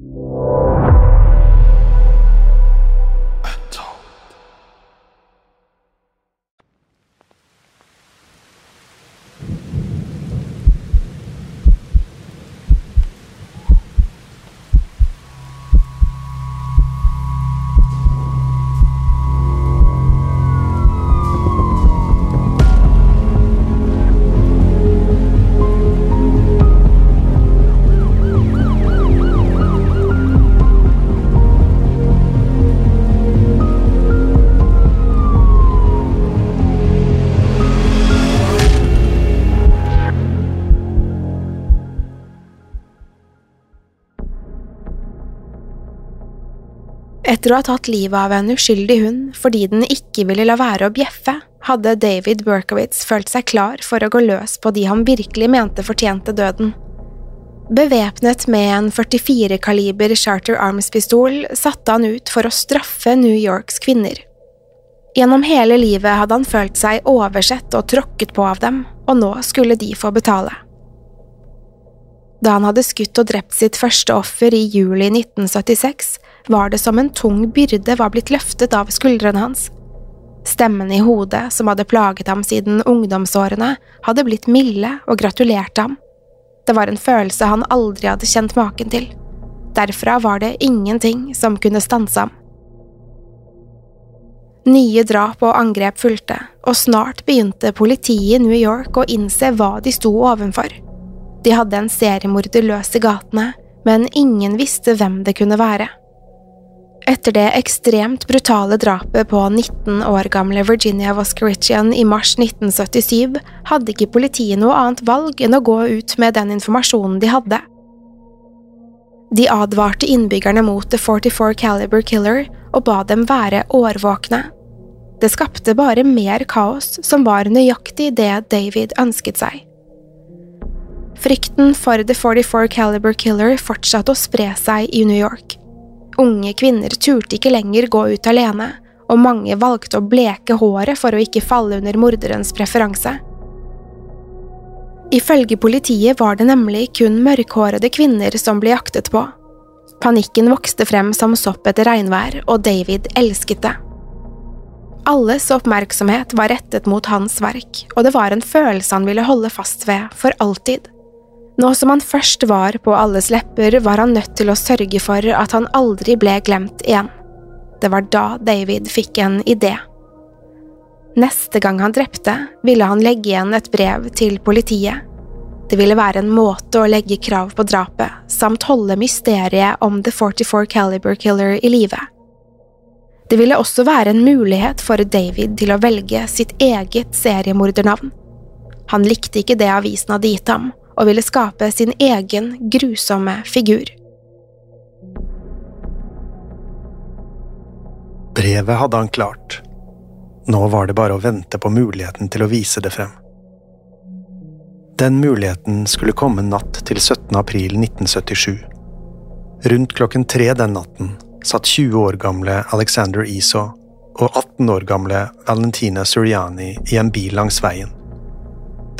you. Etter å ha tatt livet av en uskyldig hund fordi den ikke ville la være å bjeffe, hadde David Berkowitz følt seg klar for å gå løs på de han virkelig mente fortjente døden. Bevæpnet med en 44-kaliber Charter Arms-pistol satte han ut for å straffe New Yorks kvinner. Gjennom hele livet hadde han følt seg oversett og tråkket på av dem, og nå skulle de få betale. Da han hadde skutt og drept sitt første offer i juli 1976, var det som en tung byrde var blitt løftet av skuldrene hans. Stemmen i hodet, som hadde plaget ham siden ungdomsårene, hadde blitt milde og gratulerte ham. Det var en følelse han aldri hadde kjent maken til. Derfra var det ingenting som kunne stanse ham. Nye drap og angrep fulgte, og snart begynte politiet i New York å innse hva de sto ovenfor. De hadde en seriemorder løs i gatene, men ingen visste hvem det kunne være. Etter det ekstremt brutale drapet på 19 år gamle Virginia Voskerichian i mars 1977 hadde ikke politiet noe annet valg enn å gå ut med den informasjonen de hadde. De advarte innbyggerne mot The 44 Caliber Killer og ba dem være årvåkne. Det skapte bare mer kaos, som var nøyaktig det David ønsket seg. Frykten for The 44 Caliber Killer fortsatte å spre seg i New York. Unge kvinner turte ikke lenger gå ut alene, og mange valgte å bleke håret for å ikke falle under morderens preferanse. Ifølge politiet var det nemlig kun mørkhårede kvinner som ble jaktet på. Panikken vokste frem som sopp etter regnvær, og David elsket det. Alles oppmerksomhet var rettet mot hans verk, og det var en følelse han ville holde fast ved for alltid. Nå som han først var på alles lepper, var han nødt til å sørge for at han aldri ble glemt igjen. Det var da David fikk en idé. Neste gang han drepte, ville han legge igjen et brev til politiet. Det ville være en måte å legge krav på drapet, samt holde mysteriet om The 44 Caliber Killer i live. Det ville også være en mulighet for David til å velge sitt eget seriemordernavn. Han likte ikke det avisen hadde gitt ham, og ville skape sin egen grusomme figur. Brevet hadde han klart. Nå var det bare å vente på muligheten til å vise det frem. Den muligheten skulle komme natt til 17. april 1977. Rundt klokken tre den natten satt 20 år gamle Alexander Iso og 18 år gamle Valentina Suriani i en bil langs veien.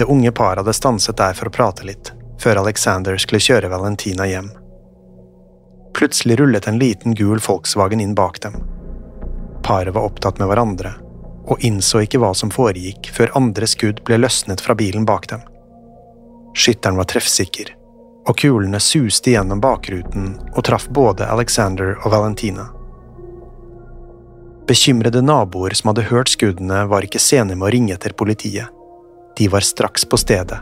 Det unge paret hadde stanset der for å prate litt, før Alexander skulle kjøre Valentina hjem. Plutselig rullet en liten gul Volkswagen inn bak dem. Paret var opptatt med hverandre, og innså ikke hva som foregikk før andre skudd ble løsnet fra bilen bak dem. Skytteren var treffsikker, og kulene suste gjennom bakruten og traff både Alexander og Valentina. Bekymrede naboer som hadde hørt skuddene, var ikke sene med å ringe etter politiet. De var straks på stedet,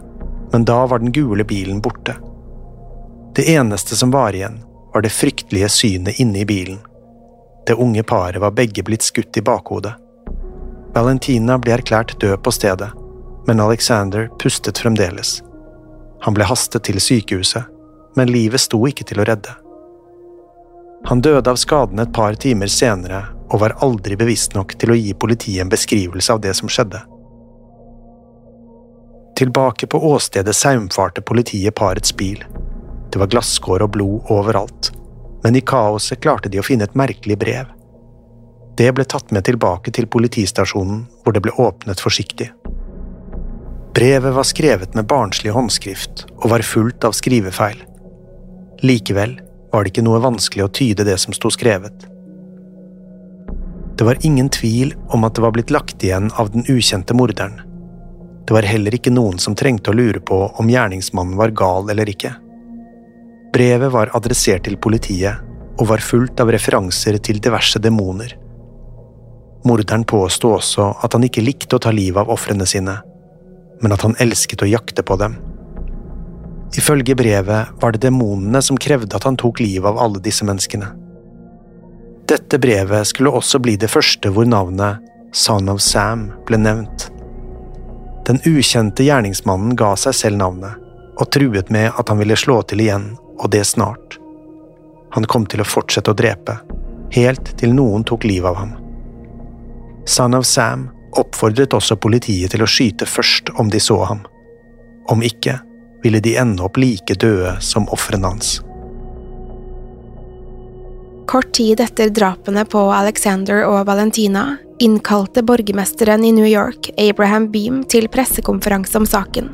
men da var den gule bilen borte. Det eneste som var igjen, var det fryktelige synet inne i bilen. Det unge paret var begge blitt skutt i bakhodet. Valentina ble erklært død på stedet, men Alexander pustet fremdeles. Han ble hastet til sykehuset, men livet sto ikke til å redde. Han døde av skadene et par timer senere og var aldri bevisst nok til å gi politiet en beskrivelse av det som skjedde. Tilbake på åstedet saumfarte politiet parets bil. Det var glasskår og blod overalt, men i kaoset klarte de å finne et merkelig brev. Det ble tatt med tilbake til politistasjonen, hvor det ble åpnet forsiktig. Brevet var skrevet med barnslig håndskrift og var fullt av skrivefeil. Likevel var det ikke noe vanskelig å tyde det som sto skrevet. Det var ingen tvil om at det var blitt lagt igjen av den ukjente morderen. Det var heller ikke noen som trengte å lure på om gjerningsmannen var gal eller ikke. Brevet var adressert til politiet og var fullt av referanser til diverse demoner. Morderen påsto også at han ikke likte å ta livet av ofrene sine, men at han elsket å jakte på dem. Ifølge brevet var det demonene som krevde at han tok livet av alle disse menneskene. Dette brevet skulle også bli det første hvor navnet Son of Sam ble nevnt. Den ukjente gjerningsmannen ga seg selv navnet, og truet med at han ville slå til igjen, og det snart. Han kom til å fortsette å drepe, helt til noen tok livet av ham. Son of Sam oppfordret også politiet til å skyte først om de så ham. Om ikke ville de ende opp like døde som ofrene hans. Kort tid etter drapene på Alexander og Valentina innkalte borgermesteren i New York, Abraham Beam, til pressekonferanse om saken.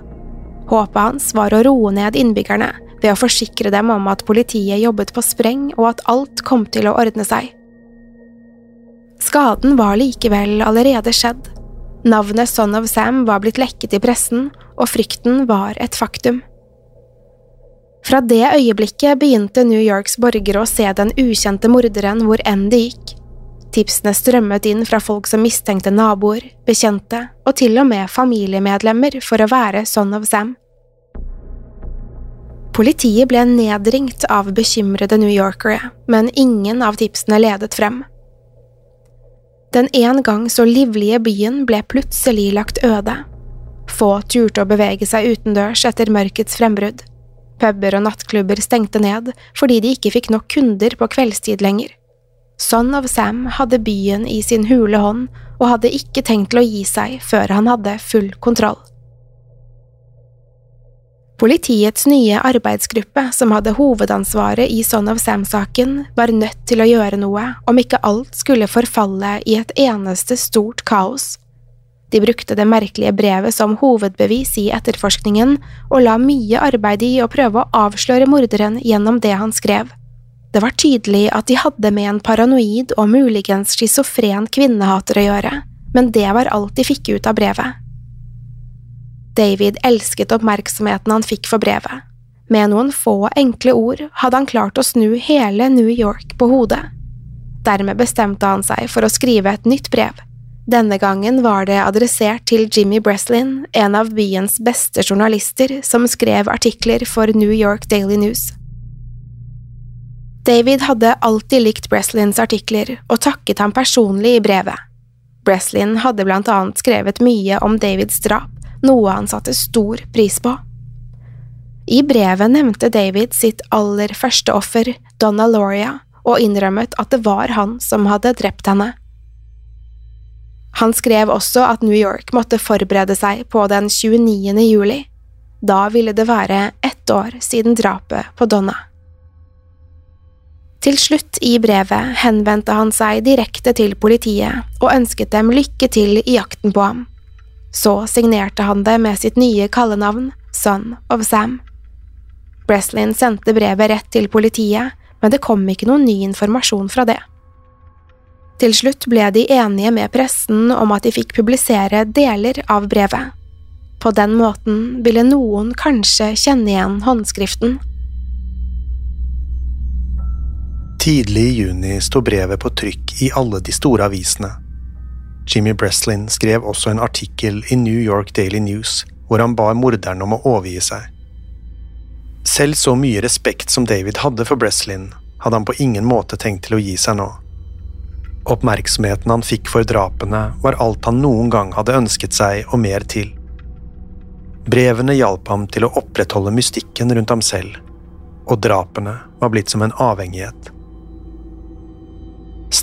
Håpet hans var å roe ned innbyggerne ved å forsikre dem om at politiet jobbet på spreng og at alt kom til å ordne seg. Skaden var likevel allerede skjedd. Navnet Son of Sam var blitt lekket i pressen, og frykten var et faktum. Fra det øyeblikket begynte New Yorks borgere å se den ukjente morderen hvor enn det gikk. Tipsene strømmet inn fra folk som mistenkte naboer, bekjente og til og med familiemedlemmer for å være Son of Sam. Politiet ble nedringt av bekymrede New Yorkere, men ingen av tipsene ledet frem. Den en gang så livlige byen ble plutselig lagt øde. Få turte å bevege seg utendørs etter mørkets frembrudd. Puber og nattklubber stengte ned fordi de ikke fikk nok kunder på kveldstid lenger. Son of Sam hadde byen i sin hule hånd og hadde ikke tenkt til å gi seg før han hadde full kontroll. Politiets nye arbeidsgruppe, som hadde hovedansvaret i Son of Sam-saken, var nødt til å gjøre noe om ikke alt skulle forfalle i et eneste stort kaos. De brukte det merkelige brevet som hovedbevis i etterforskningen, og la mye arbeid i å prøve å avsløre morderen gjennom det han skrev. Det var tydelig at de hadde med en paranoid og muligens schizofren kvinnehater å gjøre, men det var alt de fikk ut av brevet. David elsket oppmerksomheten han fikk for brevet. Med noen få enkle ord hadde han klart å snu hele New York på hodet. Dermed bestemte han seg for å skrive et nytt brev. Denne gangen var det adressert til Jimmy Breslin, en av byens beste journalister som skrev artikler for New York Daily News. David hadde alltid likt Breslins artikler og takket ham personlig i brevet. Breslin hadde blant annet skrevet mye om Davids drap, noe han satte stor pris på. I brevet nevnte David sitt aller første offer, Donna Loria, og innrømmet at det var han som hadde drept henne. Han skrev også at New York måtte forberede seg på den 29. juli. Da ville det være ett år siden drapet på Donna. Til slutt i brevet henvendte han seg direkte til politiet og ønsket dem lykke til i jakten på ham. Så signerte han det med sitt nye kallenavn, Son of Sam. Breslin sendte brevet rett til politiet, men det kom ikke noen ny informasjon fra det. Til slutt ble de enige med pressen om at de fikk publisere deler av brevet. På den måten ville noen kanskje kjenne igjen håndskriften. Tidlig i juni sto brevet på trykk i alle de store avisene. Jimmy Breslin skrev også en artikkel i New York Daily News hvor han ba morderen om å overgi seg. Selv så mye respekt som David hadde for Breslin, hadde han på ingen måte tenkt til å gi seg nå. Oppmerksomheten han fikk for drapene, var alt han noen gang hadde ønsket seg og mer til. Brevene hjalp ham til å opprettholde mystikken rundt ham selv, og drapene var blitt som en avhengighet.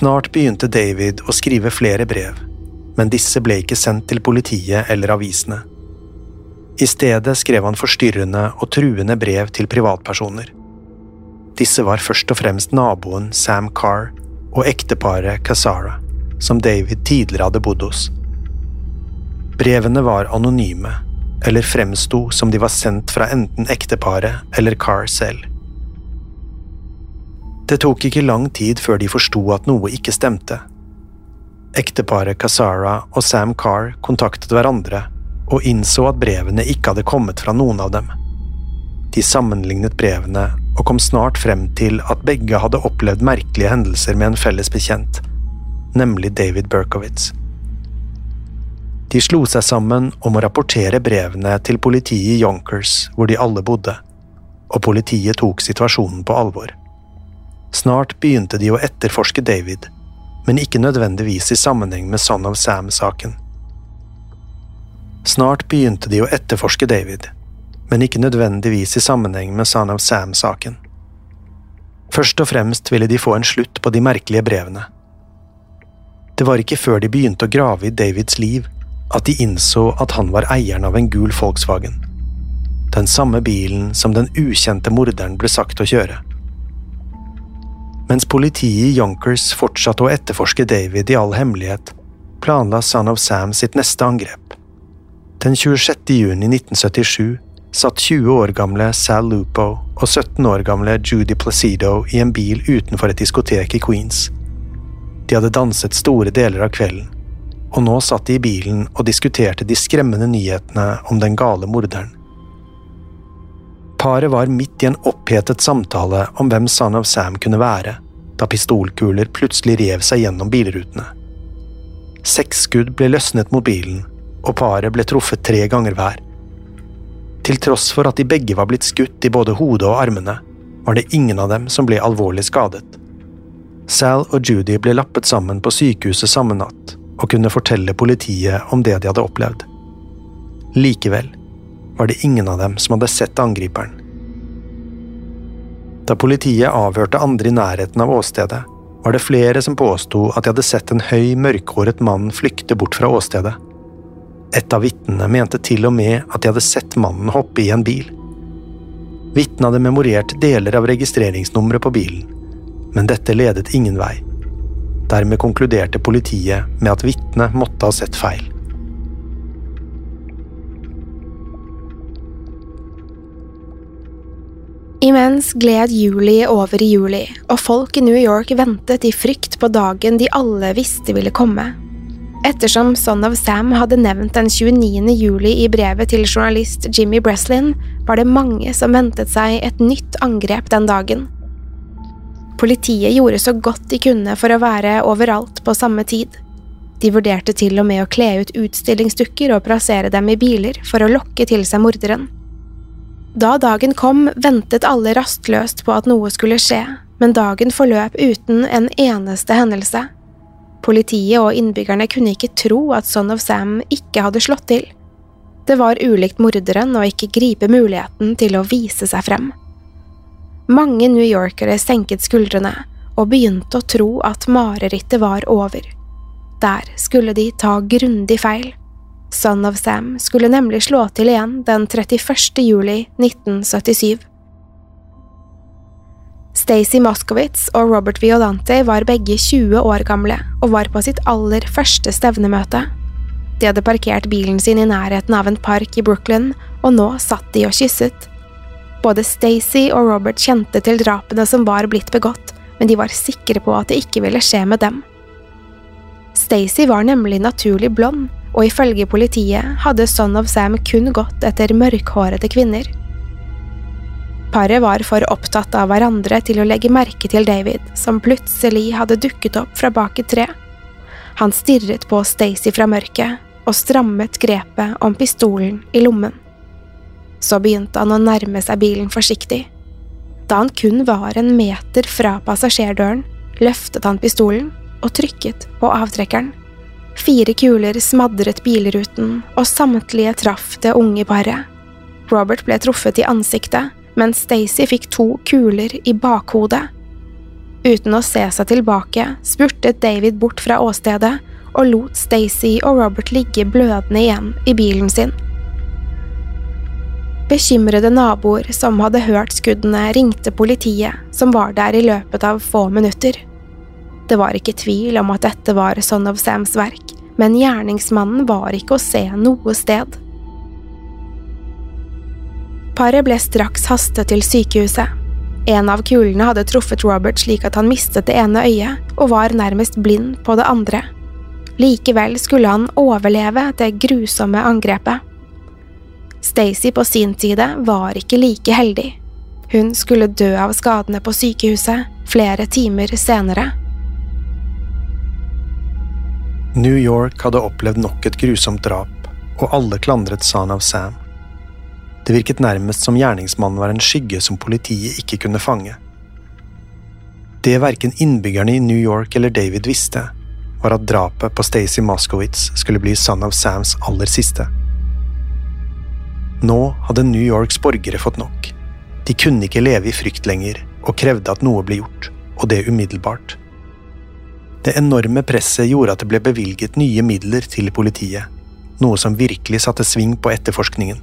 Snart begynte David å skrive flere brev, men disse ble ikke sendt til politiet eller avisene. I stedet skrev han forstyrrende og truende brev til privatpersoner. Disse var først og fremst naboen Sam Carr og ekteparet Kazara, som David tidligere hadde bodd hos. Brevene var anonyme, eller fremsto som de var sendt fra enten ekteparet eller Carr selv. Det tok ikke lang tid før de forsto at noe ikke stemte. Ekteparet Kazara og Sam Carr kontaktet hverandre og innså at brevene ikke hadde kommet fra noen av dem. De sammenlignet brevene og kom snart frem til at begge hadde opplevd merkelige hendelser med en felles bekjent, nemlig David Berkowitz. De slo seg sammen om å rapportere brevene til politiet i Yonkers, hvor de alle bodde, og politiet tok situasjonen på alvor. Snart begynte de å etterforske David, men ikke nødvendigvis i sammenheng med Son of Sam-saken. Snart begynte de å etterforske David, men ikke nødvendigvis i sammenheng med Son of Sam-saken. Først og fremst ville de få en slutt på de merkelige brevene. Det var ikke før de begynte å grave i Davids liv at de innså at han var eieren av en gul Volkswagen. Den samme bilen som den ukjente morderen ble sagt å kjøre. Mens politiet i Yonkers fortsatte å etterforske David i all hemmelighet, planla Son of Sam sitt neste angrep. Den 26. juni 1977 satt 20 år gamle Sal Lupo og 17 år gamle Judy Placido i en bil utenfor et diskotek i Queens. De hadde danset store deler av kvelden, og nå satt de i bilen og diskuterte de skremmende nyhetene om den gale morderen. Paret var midt i en opphetet samtale om hvem Son of Sam kunne være, da pistolkuler plutselig rev seg gjennom bilrutene. Seks skudd ble løsnet mot bilen, og paret ble truffet tre ganger hver. Til tross for at de begge var blitt skutt i både hodet og armene, var det ingen av dem som ble alvorlig skadet. Sal og Judy ble lappet sammen på sykehuset samme natt og kunne fortelle politiet om det de hadde opplevd. Likevel var det ingen av dem som hadde sett angriperen. Da politiet avhørte andre i nærheten av åstedet, var det flere som påsto at de hadde sett en høy, mørkhåret mann flykte bort fra åstedet. Et av vitnene mente til og med at de hadde sett mannen hoppe i en bil. Vitnet hadde memorert deler av registreringsnummeret på bilen, men dette ledet ingen vei. Dermed konkluderte politiet med at vitnet måtte ha sett feil. Imens gled juli over i juli, og folk i New York ventet i frykt på dagen de alle visste ville komme. Ettersom Son of Sam hadde nevnt den 29. juli i brevet til journalist Jimmy Breslin, var det mange som ventet seg et nytt angrep den dagen. Politiet gjorde så godt de kunne for å være overalt på samme tid. De vurderte til og med å kle ut utstillingsdukker og plassere dem i biler for å lokke til seg morderen. Da dagen kom, ventet alle rastløst på at noe skulle skje, men dagen forløp uten en eneste hendelse. Politiet og innbyggerne kunne ikke tro at Son of Sam ikke hadde slått til. Det var ulikt morderen å ikke gripe muligheten til å vise seg frem. Mange New Yorkere senket skuldrene og begynte å tro at marerittet var over. Der skulle de ta grundig feil. Son of Sam skulle nemlig slå til igjen den 31. juli 1977. Stacey Moskowitz og Robert Violante var begge 20 år gamle og var på sitt aller første stevnemøte. De hadde parkert bilen sin i nærheten av en park i Brooklyn, og nå satt de og kysset. Både Stacey og Robert kjente til drapene som var blitt begått, men de var sikre på at det ikke ville skje med dem. Stacey var nemlig naturlig blond, og ifølge politiet hadde Son of Sam kun gått etter mørkhårede kvinner. Paret var for opptatt av hverandre til å legge merke til David, som plutselig hadde dukket opp fra bak et tre. Han stirret på Stacey fra mørket og strammet grepet om pistolen i lommen. Så begynte han å nærme seg bilen forsiktig. Da han kun var en meter fra passasjerdøren, løftet han pistolen og trykket på avtrekkeren. Fire kuler smadret bilruten, og samtlige traff det unge paret. Robert ble truffet i ansiktet, mens Stacey fikk to kuler i bakhodet. Uten å se seg tilbake spurtet David bort fra åstedet og lot Stacey og Robert ligge blødende igjen i bilen sin. Bekymrede naboer som hadde hørt skuddene, ringte politiet, som var der i løpet av få minutter. Det var ikke tvil om at dette var Son of Sams verk, men gjerningsmannen var ikke å se noe sted. Paret ble straks hastet til sykehuset. En av kulene hadde truffet Robert slik at han mistet det ene øyet og var nærmest blind på det andre. Likevel skulle han overleve det grusomme angrepet. Stacey på sin side var ikke like heldig. Hun skulle dø av skadene på sykehuset flere timer senere. New York hadde opplevd nok et grusomt drap, og alle klandret Son of Sam. Det virket nærmest som gjerningsmannen var en skygge som politiet ikke kunne fange. Det verken innbyggerne i New York eller David visste, var at drapet på Stacey Moskowitz skulle bli Son of Sams aller siste. Nå hadde New Yorks borgere fått nok. De kunne ikke leve i frykt lenger, og krevde at noe ble gjort, og det umiddelbart. Det enorme presset gjorde at det ble bevilget nye midler til politiet, noe som virkelig satte sving på etterforskningen.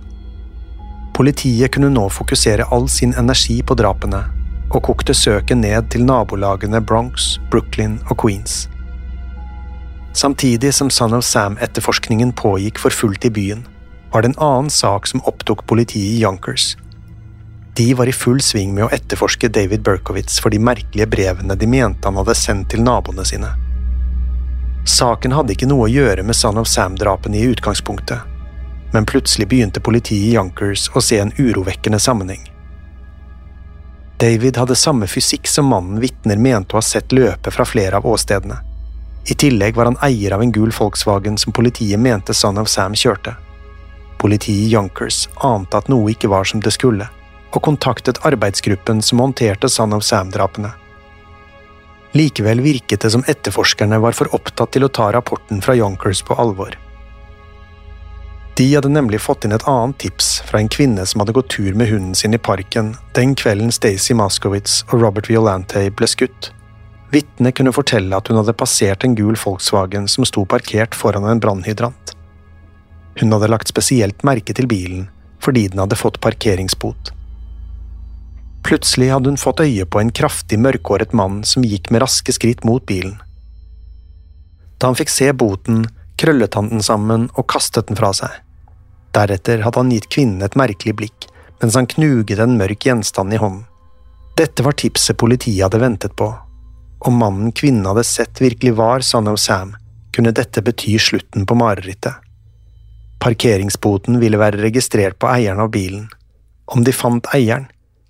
Politiet kunne nå fokusere all sin energi på drapene, og kokte søket ned til nabolagene Bronx, Brooklyn og Queens. Samtidig som Son of Sam-etterforskningen pågikk for fullt i byen, var det en annen sak som opptok politiet i Yonkers. De var i full sving med å etterforske David Berkowitz for de merkelige brevene de mente han hadde sendt til naboene sine. Saken hadde ikke noe å gjøre med Son of Sam-drapene i utgangspunktet, men plutselig begynte politiet i Yonkers å se en urovekkende sammenheng. David hadde samme fysikk som mannen vitner mente å ha sett løpe fra flere av åstedene. I tillegg var han eier av en gul Volkswagen som politiet mente Son of Sam kjørte. Politiet i Yonkers ante at noe ikke var som det skulle, og kontaktet arbeidsgruppen som håndterte Son of Sam-drapene. Likevel virket det som etterforskerne var for opptatt til å ta rapporten fra Yonkers på alvor. De hadde nemlig fått inn et annet tips fra en kvinne som hadde gått tur med hunden sin i parken den kvelden Stacey Moskowitz og Robert Violante ble skutt. Vitnet kunne fortelle at hun hadde passert en gul Volkswagen som sto parkert foran en brannhydrant. Hun hadde lagt spesielt merke til bilen fordi den hadde fått parkeringsbot. Plutselig hadde hun fått øye på en kraftig mørkhåret mann som gikk med raske skritt mot bilen. Da han fikk se boten, krøllet han den sammen og kastet den fra seg. Deretter hadde han gitt kvinnen et merkelig blikk mens han knuget en mørk gjenstand i hånden. Dette var tipset politiet hadde ventet på. Om mannen kvinnen hadde sett virkelig var of Sam, kunne dette bety slutten på marerittet. Parkeringsboten ville være registrert på eieren av bilen. Om de fant eieren,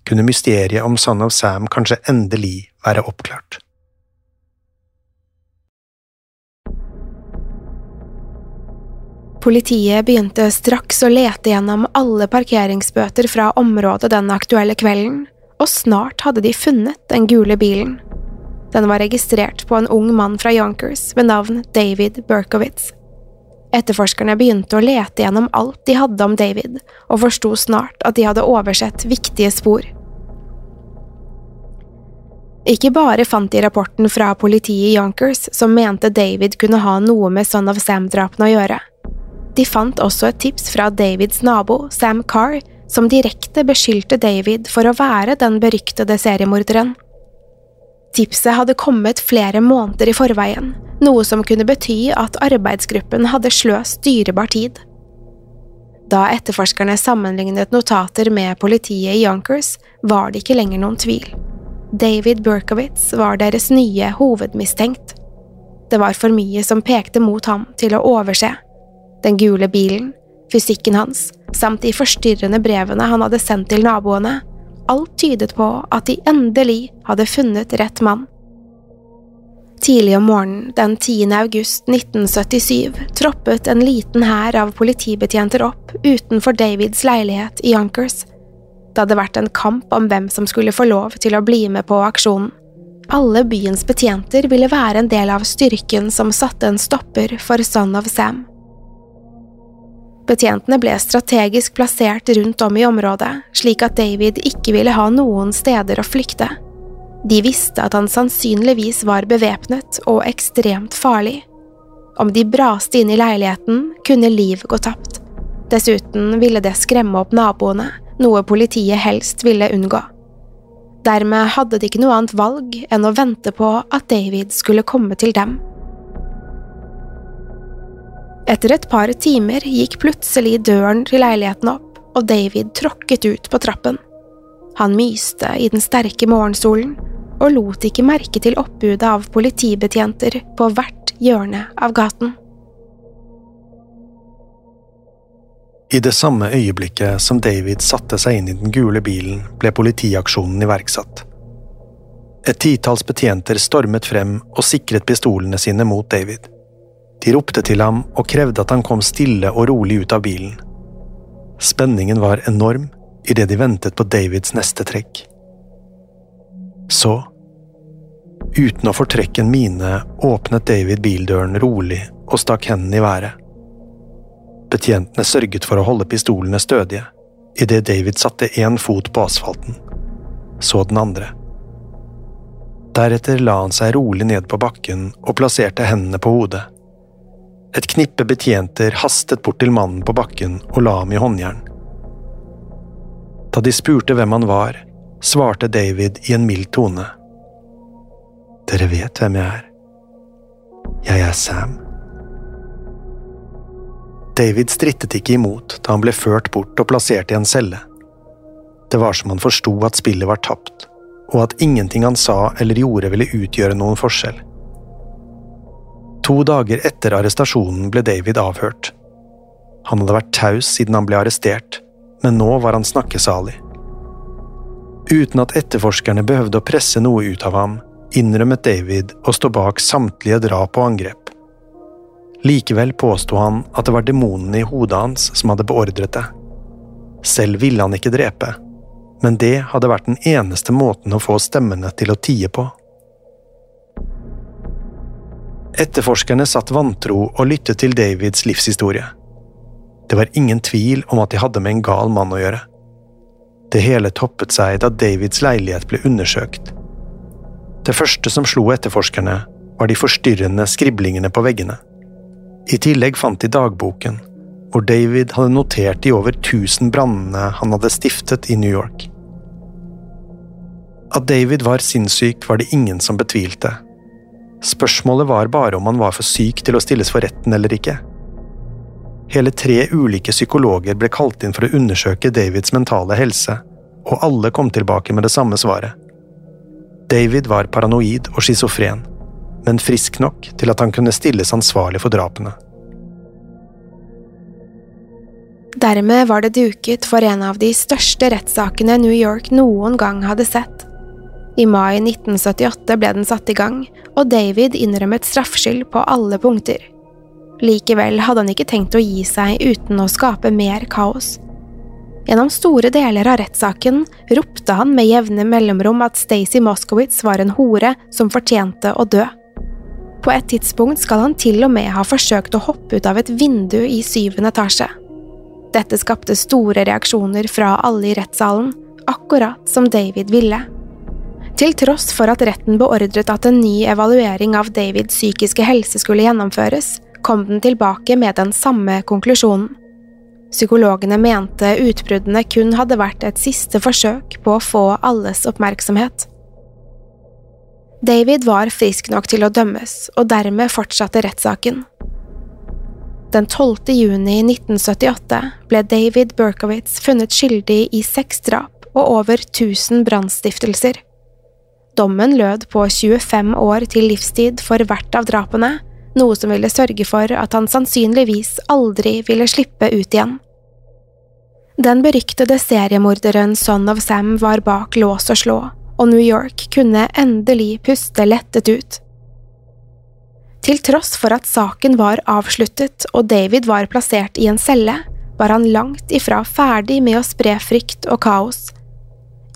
kunne mysteriet om Son of Sam kanskje endelig være oppklart. Politiet begynte straks å lete gjennom alle parkeringsbøter fra området den aktuelle kvelden, og snart hadde de funnet den gule bilen. Den var registrert på en ung mann fra Yonkers ved navn David Berkowitz. Etterforskerne begynte å lete gjennom alt de hadde om David, og forsto snart at de hadde oversett viktige spor. Ikke bare fant de rapporten fra politiet i Yonkers, som mente David kunne ha noe med Son of Sam-drapene å gjøre. De fant også et tips fra Davids nabo, Sam Carr, som direkte beskyldte David for å være den beryktede seriemorderen. Tipset hadde kommet flere måneder i forveien, noe som kunne bety at arbeidsgruppen hadde sløst dyrebar tid. Da etterforskerne sammenlignet notater med politiet i Yonkers, var det ikke lenger noen tvil. David Berkowitz var deres nye hovedmistenkt. Det var for mye som pekte mot ham til å overse. Den gule bilen, fysikken hans, samt de forstyrrende brevene han hadde sendt til naboene, alt tydet på at de endelig hadde funnet rett mann. Tidlig om morgenen den 10. august 1977 troppet en liten hær av politibetjenter opp utenfor Davids leilighet i Yonkers. Det hadde vært en kamp om hvem som skulle få lov til å bli med på aksjonen. Alle byens betjenter ville være en del av styrken som satte en stopper for Son of Sam. Betjentene ble strategisk plassert rundt om i området, slik at David ikke ville ha noen steder å flykte. De visste at han sannsynligvis var bevæpnet og ekstremt farlig. Om de braste inn i leiligheten, kunne liv gå tapt. Dessuten ville det skremme opp naboene, noe politiet helst ville unngå. Dermed hadde de ikke noe annet valg enn å vente på at David skulle komme til dem. Etter et par timer gikk plutselig døren til leiligheten opp, og David tråkket ut på trappen. Han myste i den sterke morgensolen og lot ikke merke til oppbudet av politibetjenter på hvert hjørne av gaten. I det samme øyeblikket som David satte seg inn i den gule bilen, ble politiaksjonen iverksatt. Et titalls betjenter stormet frem og sikret pistolene sine mot David. De ropte til ham og krevde at han kom stille og rolig ut av bilen. Spenningen var enorm idet de ventet på Davids neste trekk. Så, uten å fortrekke en mine, åpnet David bildøren rolig og stakk hendene i været. Betjentene sørget for å holde pistolene stødige idet David satte én fot på asfalten, så den andre. Deretter la han seg rolig ned på bakken og plasserte hendene på hodet. Et knippe betjenter hastet bort til mannen på bakken og la ham i håndjern. Da de spurte hvem han var, svarte David i en mild tone. Dere vet hvem jeg er. Jeg er Sam. David strittet ikke imot da han ble ført bort og plassert i en celle. Det var som han forsto at spillet var tapt, og at ingenting han sa eller gjorde ville utgjøre noen forskjell. To dager etter arrestasjonen ble David avhørt. Han hadde vært taus siden han ble arrestert, men nå var han snakkesalig. Uten at etterforskerne behøvde å presse noe ut av ham, innrømmet David å stå bak samtlige drap og angrep. Likevel påsto han at det var demonene i hodet hans som hadde beordret det. Selv ville han ikke drepe, men det hadde vært den eneste måten å få stemmene til å tie på. Etterforskerne satt vantro og lyttet til Davids livshistorie. Det var ingen tvil om at de hadde med en gal mann å gjøre. Det hele toppet seg da Davids leilighet ble undersøkt. Det første som slo etterforskerne, var de forstyrrende skriblingene på veggene. I tillegg fant de dagboken, hvor David hadde notert de over 1000 brannene han hadde stiftet i New York. At David var sinnssyk, var det ingen som betvilte. Spørsmålet var bare om han var for syk til å stilles for retten eller ikke. Hele tre ulike psykologer ble kalt inn for å undersøke Davids mentale helse, og alle kom tilbake med det samme svaret. David var paranoid og schizofren, men frisk nok til at han kunne stilles ansvarlig for drapene. Dermed var det duket for en av de største rettssakene New York noen gang hadde sett. I mai 1978 ble den satt i gang, og David innrømmet straffskyld på alle punkter. Likevel hadde han ikke tenkt å gi seg uten å skape mer kaos. Gjennom store deler av rettssaken ropte han med jevne mellomrom at Stacey Moskowitz var en hore som fortjente å dø. På et tidspunkt skal han til og med ha forsøkt å hoppe ut av et vindu i syvende etasje. Dette skapte store reaksjoner fra alle i rettssalen, akkurat som David ville. Til tross for at retten beordret at en ny evaluering av Davids psykiske helse skulle gjennomføres, kom den tilbake med den samme konklusjonen. Psykologene mente utbruddene kun hadde vært et siste forsøk på å få alles oppmerksomhet. David var frisk nok til å dømmes, og dermed fortsatte rettssaken. Den 12. juni 1978 ble David Berkowitz funnet skyldig i seks drap og over 1000 brannstiftelser. Dommen lød på 25 år til livstid for hvert av drapene, noe som ville sørge for at han sannsynligvis aldri ville slippe ut igjen. Den beryktede seriemorderen Son of Sam var bak lås og slå, og New York kunne endelig puste lettet ut. Til tross for at saken var avsluttet og David var plassert i en celle, var han langt ifra ferdig med å spre frykt og kaos.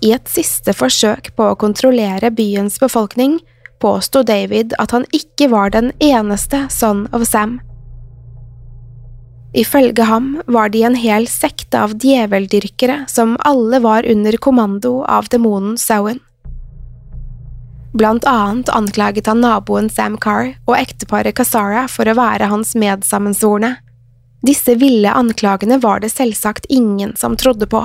I et siste forsøk på å kontrollere byens befolkning påsto David at han ikke var den eneste Son of Sam. Ifølge ham var de en hel sekte av djeveldyrkere som alle var under kommando av demonen Sauen. Blant annet anklaget han naboen Sam Carr og ekteparet Kazara for å være hans medsammensvorne. Disse ville anklagene var det selvsagt ingen som trodde på.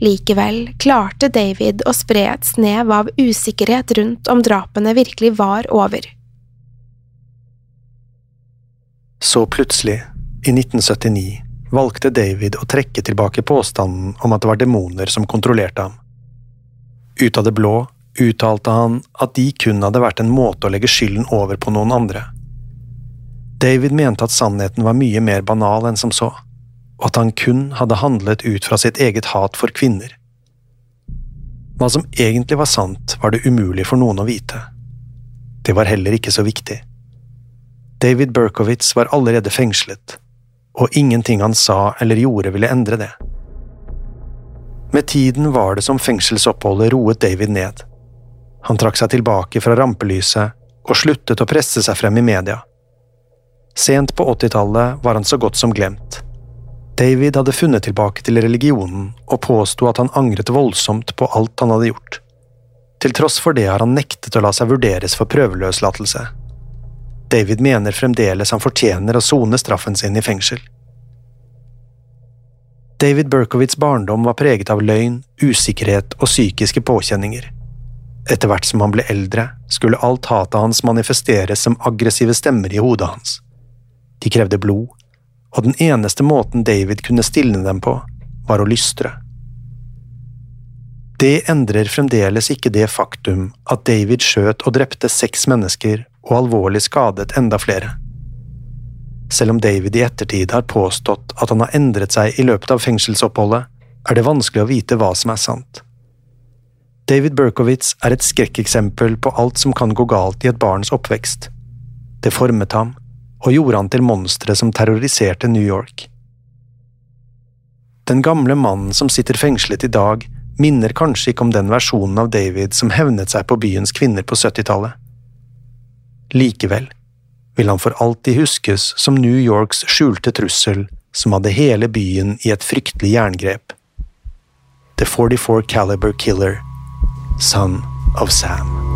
Likevel klarte David å spre et snev av usikkerhet rundt om drapene virkelig var over. Så plutselig, i 1979, valgte David å trekke tilbake påstanden om at det var demoner som kontrollerte ham. Ut av det blå uttalte han at de kun hadde vært en måte å legge skylden over på noen andre. David mente at sannheten var mye mer banal enn som så, og at han kun hadde handlet ut fra sitt eget hat for kvinner. Hva som egentlig var sant, var det umulig for noen å vite. Det var heller ikke så viktig. David Berkowitz var allerede fengslet, og ingenting han sa eller gjorde ville endre det. Med tiden var det som fengselsoppholdet roet David ned. Han trakk seg tilbake fra rampelyset og sluttet å presse seg frem i media. Sent på 80-tallet var han så godt som glemt. David hadde funnet tilbake til religionen og påsto at han angret voldsomt på alt han hadde gjort. Til tross for det har han nektet å la seg vurderes for prøveløslatelse. David mener fremdeles han fortjener å sone straffen sin i fengsel. David Berkowitz' barndom var preget av løgn, usikkerhet og psykiske påkjenninger. Etter hvert som han ble eldre, skulle alt hatet hans manifesteres som aggressive stemmer i hodet hans. De krevde blod, og den eneste måten David kunne stilne dem på, var å lystre. Det endrer fremdeles ikke det faktum at David skjøt og drepte seks mennesker og alvorlig skadet enda flere. Selv om David i ettertid har påstått at han har endret seg i løpet av fengselsoppholdet, er det vanskelig å vite hva som er sant. David Berkowitz er et skrekkeksempel på alt som kan gå galt i et barns oppvekst. Det formet ham, og gjorde han til monsteret som terroriserte New York. Den gamle mannen som sitter fengslet i dag, minner kanskje ikke om den versjonen av David som hevnet seg på byens kvinner på 70-tallet. Likevel vil han for alltid huskes som New Yorks skjulte trussel som hadde hele byen i et fryktelig jerngrep. The 44 Caliber Killer son of Sam.